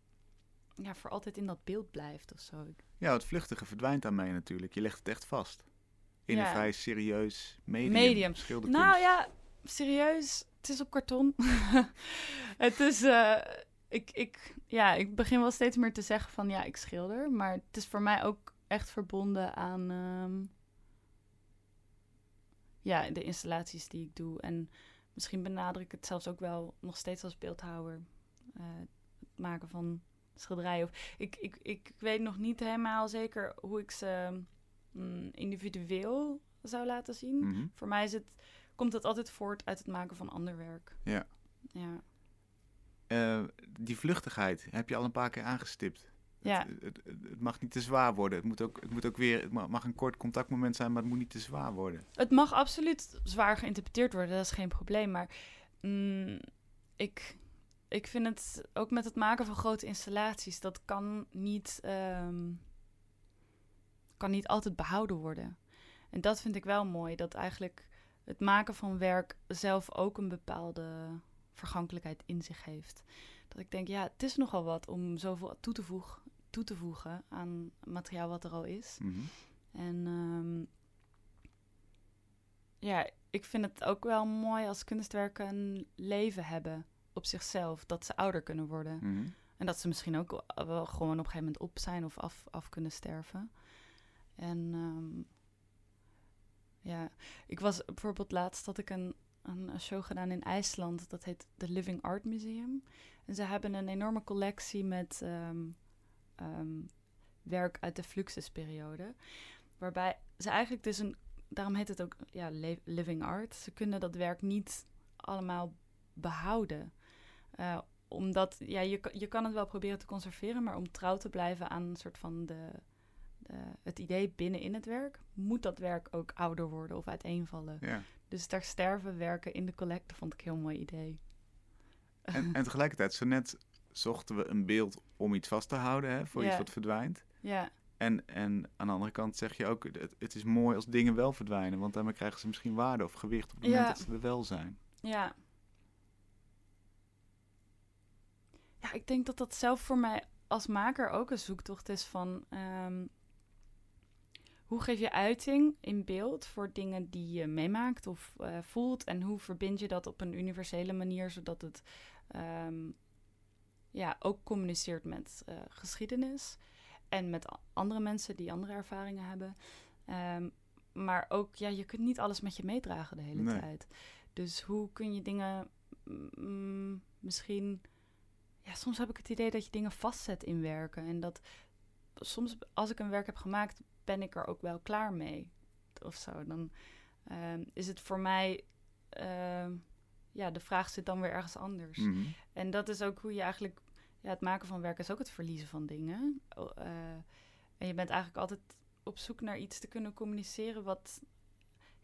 ja, voor altijd in dat beeld blijft of zo. Ja, het vluchtige verdwijnt daarmee natuurlijk. Je legt het echt vast. In een vrij serieus medium. Medium. schilderkunst. Nou ja, serieus, het is op karton. het is, eh, ik, ik, ja, ik begin wel steeds meer te zeggen van ja, ik schilder. Maar het is voor mij ook echt verbonden aan ehm, ja, de installaties die ik doe. En misschien benader ik het zelfs ook wel nog steeds als beeldhouwer. eh, het maken van schilderijen. Of, ik, ik, ik weet nog niet helemaal zeker hoe ik ze mm, individueel zou laten zien. Mhm. Voor mij is het, komt het altijd voort uit het maken van ander werk. Ja. Ja. Eh, die vluchtigheid heb je al een paar keer aangestipt. Ja. Het, het, het- het mag niet te zwaar worden. Het moet ook, het moet ook weer, het ma- mag een kort contactmoment zijn, maar het moet niet te zwaar worden. Het mag absoluut zwaar geïnterpreteerd worden, dat is geen probleem. Maar mm, ik, ik vind het ook met het maken van grote installaties, dat kan niet, ehm, kan niet altijd behouden worden. En dat vind ik wel mooi, dat eigenlijk het maken van werk zelf ook een bepaalde vergankelijkheid in zich heeft. Dat ik denk, ja, het is nogal wat om zoveel toe te, voeg, toe te voegen aan materiaal wat er al is. Mhm. En ehm, ja, ik vind het ook wel mooi als kunstwerken een leven hebben op zichzelf. Dat ze ouder kunnen worden. Mhm. En dat ze misschien ook wel gewoon op een gegeven moment op zijn of af, af kunnen sterven. En ehm, ja, ik was bijvoorbeeld laatst dat ik een, een, show gedaan in IJsland. Dat heet The Living Art Museum. En ze hebben een enorme collectie met ehm, werk uit de Fluxusperiode. Waarbij ze eigenlijk dus een... Daarom heet het ook ja, li- living art. Ze kunnen dat werk niet allemaal behouden. Eh, omdat ja, je, je kan het wel proberen te conserveren, maar om trouw te blijven aan een soort van de, de, het idee binnenin het werk, moet dat werk ook ouder worden of uiteenvallen. Ja. Dus daar sterven werken in de collecte vond ik een heel mooi idee. En, en tegelijkertijd, zo net zochten we een beeld om iets vast te houden, hè, voor Ja. iets wat verdwijnt. Ja, En, en aan de andere kant zeg je ook, het, het is mooi als dingen wel verdwijnen, want daarmee krijgen ze misschien waarde of gewicht op het moment Ja. dat ze er wel zijn. ja. Ja, ik denk dat dat zelf voor mij als maker ook een zoektocht is van... ehm, hoe geef je uiting in beeld voor dingen die je meemaakt of eh, voelt? En hoe verbind je dat op een universele manier, zodat het ehm, ja, ook communiceert met eh, geschiedenis en met andere mensen die andere ervaringen hebben. Ehm, maar ook, ja, je kunt niet alles met je meedragen de hele Nee. tijd. Dus hoe kun je dingen mm, misschien... Ja, soms heb ik het idee dat je dingen vastzet in werken. En dat soms, als ik een werk heb gemaakt, ben ik er ook wel klaar mee. Of zo. Dan ehm, is het voor mij... ehm, ja, de vraag zit dan weer ergens anders. Mhm. En dat is ook hoe je eigenlijk... Ja, het maken van werk is ook het verliezen van dingen. Eh, en je bent eigenlijk altijd op zoek naar iets te kunnen communiceren... wat...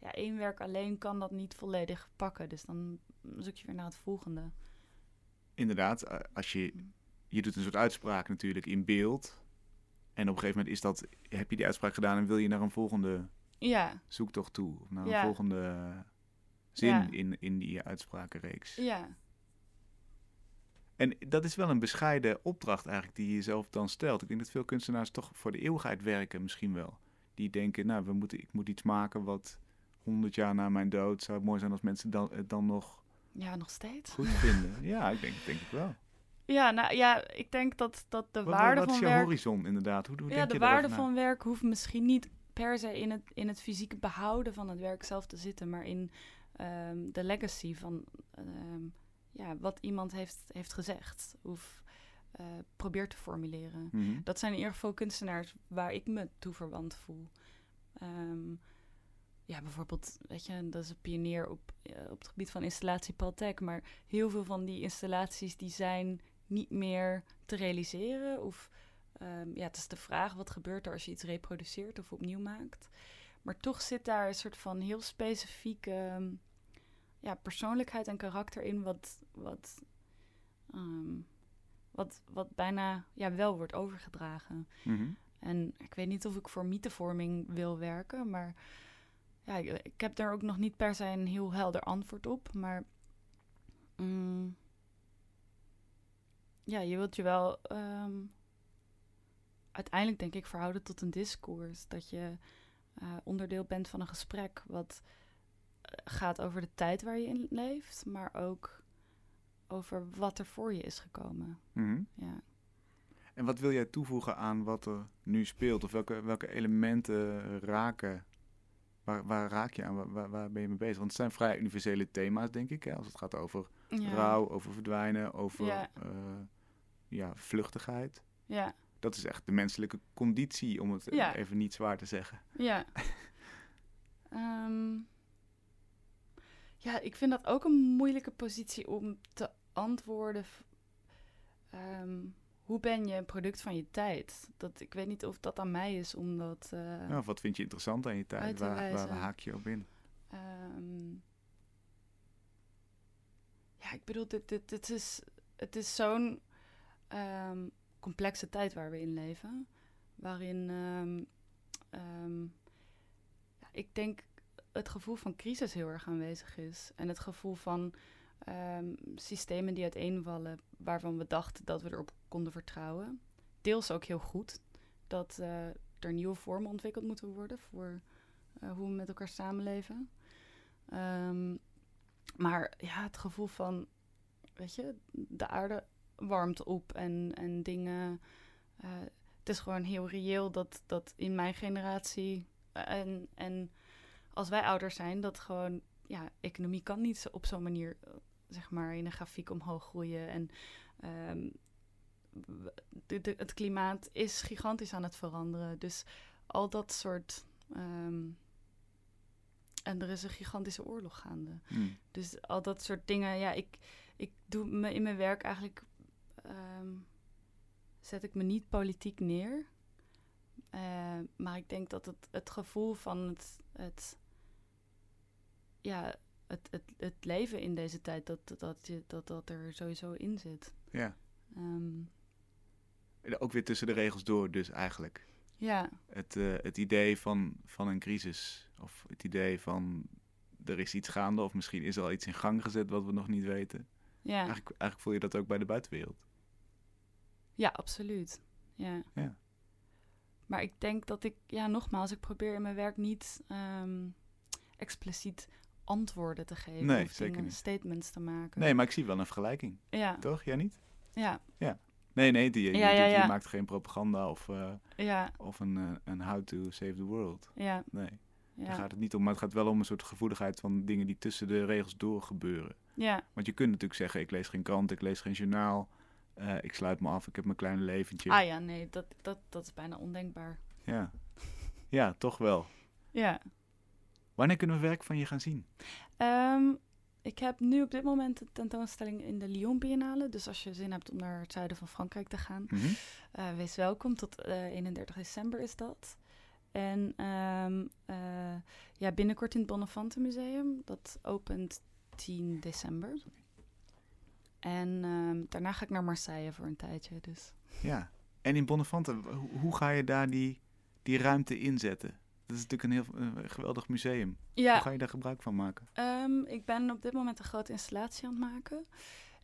Ja, één werk alleen kan dat niet volledig pakken. Dus dan zoek je weer naar het volgende. Inderdaad, eh, als je, je doet een soort uitspraak natuurlijk in beeld. En op een gegeven moment is dat, heb je die uitspraak gedaan en wil je naar een volgende Ja, zoektocht toe. Of naar een Ja. volgende zin Ja. in, in die uitsprakenreeks. ja, En dat is wel een bescheiden opdracht eigenlijk die je jezelf dan stelt. Ik denk dat veel kunstenaars toch voor de eeuwigheid werken misschien wel. Die denken, nou, we moeten, ik moet iets maken wat honderd jaar na mijn dood... zou het mooi zijn als mensen dan, het dan nog ja, nog steeds. goed vinden. Ja, ik denk, denk ik wel. Ja, nou ja, ik denk dat, dat de Wat, waarde wat is van werk... horizon inderdaad? Hoe, hoe ja, denk de je waarde van werk hoeft misschien niet per se in het, in het fysieke behouden van het werk zelf te zitten, maar in ehm, de legacy van ehm, ja, wat iemand heeft, heeft gezegd of eh, probeert te formuleren. Mhm. Dat zijn in ieder geval kunstenaars waar ik me toe verwant voel. Ehm, ja, bijvoorbeeld, weet je, dat is een pionier op, eh, op het gebied van installatie Paul Tech. Maar heel veel van die installaties die zijn niet meer te realiseren. Of ehm, ja, het is de vraag, wat gebeurt er als je iets reproduceert of opnieuw maakt? Maar toch zit daar een soort van heel specifieke ehm, ja, persoonlijkheid en karakter in, wat, wat, ehm, wat, wat bijna ja, wel wordt overgedragen. Mhm. En ik weet niet of ik voor mythevorming wil werken, maar ja, ik, ik heb daar ook nog niet per se een heel helder antwoord op. Maar mm, ja, je wilt je wel ehm, uiteindelijk, denk ik, verhouden tot een discours. Dat je eh, onderdeel bent van een gesprek wat eh, gaat over de tijd waar je in leeft, maar ook over wat er voor je is gekomen. Mhm. Ja. En wat wil jij toevoegen aan wat er nu speelt? Of welke, welke elementen raken? Waar, waar raak je aan? Waar, waar, waar ben je mee bezig? Want het zijn vrij universele thema's, denk ik. Hè? Als het gaat over Ja. rouw, over verdwijnen, over Ja. ja. ja, vluchtigheid. Ja. Dat is echt de menselijke conditie, om het Ja. even niet zwaar te zeggen. Ja. Ehm, ja, ik vind dat ook een moeilijke positie om te antwoorden. ehm, hoe ben je een product van je tijd? Dat, ik weet niet of dat aan mij is, omdat... eh, Ja, of wat vind je interessant aan je tijd? Waar, waar haak je op in? Ehm, ja, ik bedoel, dit, dit, dit is, het is zo'n ehm, complexe tijd waar we in leven. Waarin ehm, ja, ik denk het gevoel van crisis heel erg aanwezig is. En het gevoel van ehm, systemen die uiteenvallen waarvan we dachten dat we erop konden vertrouwen. Deels ook heel goed dat eh, er nieuwe vormen ontwikkeld moeten worden voor eh, hoe we met elkaar samenleven. Ehm, maar ja, het gevoel van, weet je, de aarde warmt op en, en dingen. eh, het is gewoon heel reëel dat, dat in mijn generatie en, en als wij ouder zijn, dat gewoon ja, economie kan niet op zo'n manier, zeg maar, in een grafiek omhoog groeien. En ehm, w- de, de- het klimaat is gigantisch aan het veranderen. Dus al dat soort. ehm, en er is een gigantische oorlog gaande. Hmm. Dus al dat soort dingen, ja, ik, ik doe me in mijn werk eigenlijk. ehm, zet ik me niet politiek neer. Eh, maar ik denk dat het, het gevoel van het, het, ja, het, het, het leven in deze tijd, dat dat, je- dat, dat er sowieso in zit. Ja. Ehm, Ook weer tussen de regels door, dus eigenlijk. ja, Het, eh, het idee van, van een crisis, of het idee van er is iets gaande, of misschien is er al iets in gang gezet wat we nog niet weten. ja, Eigenlijk, eigenlijk voel je dat ook bij de buitenwereld. ja, absoluut. Ja. Ja. Maar ik denk dat ik, ja, nogmaals, ik probeer in mijn werk niet ehm, expliciet antwoorden te geven. Nee, of zeker niet. statements te maken. Nee, maar ik zie wel een vergelijking, Ja, toch? Jij niet? ja, Nee, nee, die, Ja, ja, ja. maakt geen propaganda of, eh, ja, of een, eh, een how to save the world. ja, Nee, daar ja. gaat het niet om. Maar het gaat wel om een soort gevoeligheid van dingen die tussen de regels door gebeuren. ja. Want je kunt natuurlijk zeggen, ik lees geen krant, ik lees geen journaal. eh, ik sluit me af, ik heb mijn kleine leventje. Ah ja, nee, dat, dat, dat is bijna ondenkbaar. Ja. ja, toch wel. Ja. Wanneer kunnen we werk van je gaan zien? Ehm, ik heb nu op dit moment een tentoonstelling in de Lyon Biennale. Dus als je zin hebt om naar het zuiden van Frankrijk te gaan, Mhm. eh, wees welkom. Tot eh 31 december is dat. En ehm, eh, ja, binnenkort in het Bonnefante Museum. Dat opent 10 december. En ehm, daarna ga ik naar Marseille voor een tijdje. Dus. Ja. En in Bonnefante, hoe, hoe ga je daar die, die ruimte inzetten? Dat is natuurlijk een heel eh, geweldig museum. Hoe ga je daar gebruik van maken? Ehm, ik ben op dit moment een grote installatie aan het maken.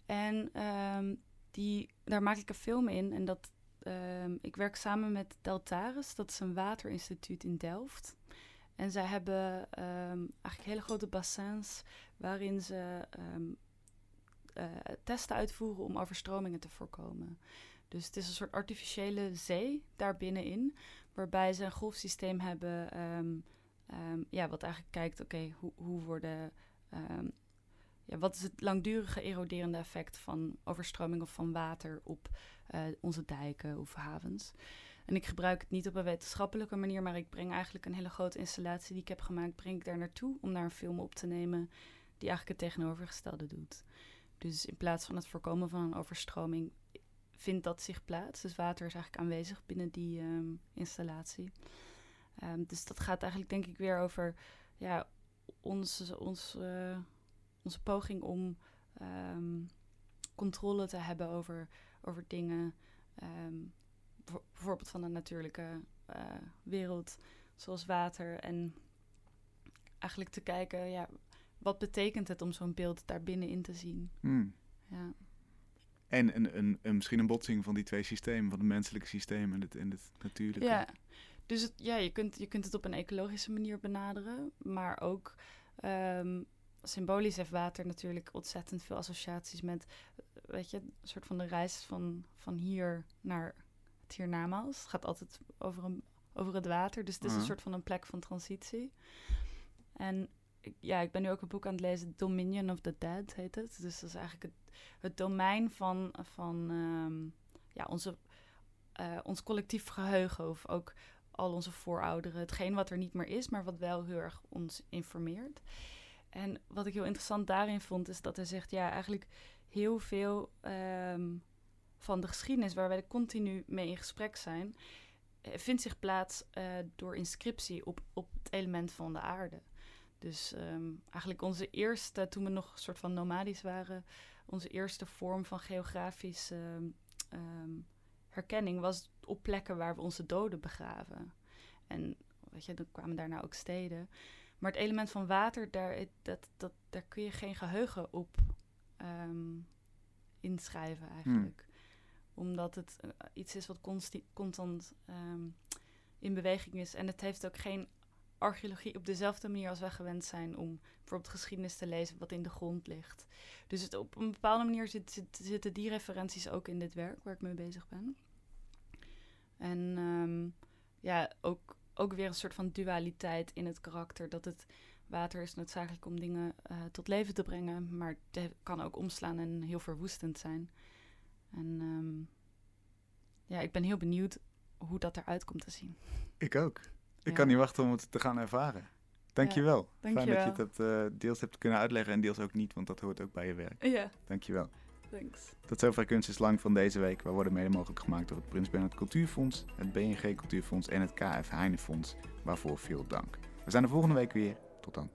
En ehm, die, daar maak ik een film in. En dat, ehm, ik werk samen met Deltaris. Dat is een waterinstituut in Delft. En zij hebben eigenlijk hele grote bassins waarin ze eh, testen uitvoeren om overstromingen te voorkomen. Dus het is een soort artificiële zee daar binnenin, waarbij ze een golfsysteem hebben Ehm, ja, wat eigenlijk kijkt, oké, hoe, hoe worden. ehm, ja, wat is het langdurige eroderende effect van overstroming of van water op eh, onze dijken of havens? En ik gebruik het niet op een wetenschappelijke manier, maar ik breng eigenlijk een hele grote installatie die ik heb gemaakt, breng ik daar naartoe om daar een film op te nemen die eigenlijk het tegenovergestelde doet. Dus in plaats van het voorkomen van een overstroming vindt dat zich plaats. Dus water is eigenlijk aanwezig binnen die ehm, installatie. Ehm, dus dat gaat eigenlijk denk ik weer over ja, onze, ons, eh, onze poging om ehm, controle te hebben over, over dingen. voor- bijvoorbeeld van de natuurlijke eh, wereld, zoals water. En eigenlijk te kijken, ja, wat betekent het om zo'n beeld daar binnenin te zien? Hmm. Ja, En een, een, een, misschien een botsing van die twee systemen, van het menselijke systeem en het, en het natuurlijke. ja. dus het, ja, je, kunt, je kunt het op een ecologische manier benaderen, maar ook ehm, symbolisch heeft water natuurlijk ontzettend veel associaties met, weet je, een soort van de reis van, van hier naar het hiernamaals. Het gaat altijd over, een, over het water, dus het is een soort van een plek van transitie. En ja, ik ben nu ook een boek aan het lezen, Dominion of the Dead heet het. Dus dat is eigenlijk het, domein van, van ehm, ja, onze, eh, ons collectief geheugen of ook al onze voorouderen. Hetgeen wat er niet meer is, maar wat wel heel erg ons informeert. En wat ik heel interessant daarin vond, is dat hij zegt, ja, eigenlijk heel veel ehm, van de geschiedenis waar wij continu mee in gesprek zijn, eh, vindt zich plaats eh, door inscriptie op, op het element van de aarde. Dus ehm, eigenlijk onze eerste, toen we nog een soort van nomadisch waren, onze eerste vorm van geografische ehm, ehm, herkenning was op plekken waar we onze doden begraven. En weet je, dan kwamen daarna ook steden. Maar het element van water, daar, dat, dat, daar kun je geen geheugen op inschrijven eigenlijk. Omdat het eh, iets is wat constant in beweging is. En het heeft ook geen archeologie op dezelfde manier als wij gewend zijn om bijvoorbeeld geschiedenis te lezen wat in de grond ligt. Dus het, op een bepaalde manier zit, zit- zitten die referenties ook in dit werk waar ik mee bezig ben. En ehm, ja, ook, ook weer een soort van dualiteit in het karakter. Dat het water is noodzakelijk om dingen eh, tot leven te brengen, maar het kan ook omslaan en heel verwoestend zijn. En ehm, ja, ik ben heel benieuwd hoe dat eruit komt te zien. Ik ook. Ik Ja. kan niet wachten om het te gaan ervaren. Dankjewel. Fijn dat je dankjewel. dat eh, deels hebt kunnen uitleggen en deels ook niet, want dat hoort ook bij je werk. Ja, Dankjewel. thanks. Tot zover Kunst is Lang van deze week. We worden mede mogelijk gemaakt door het Prins Bernhard Cultuurfonds, het BNG Cultuurfonds en het KF Heinefonds. Waarvoor veel dank. We zijn er volgende week weer. Tot dan.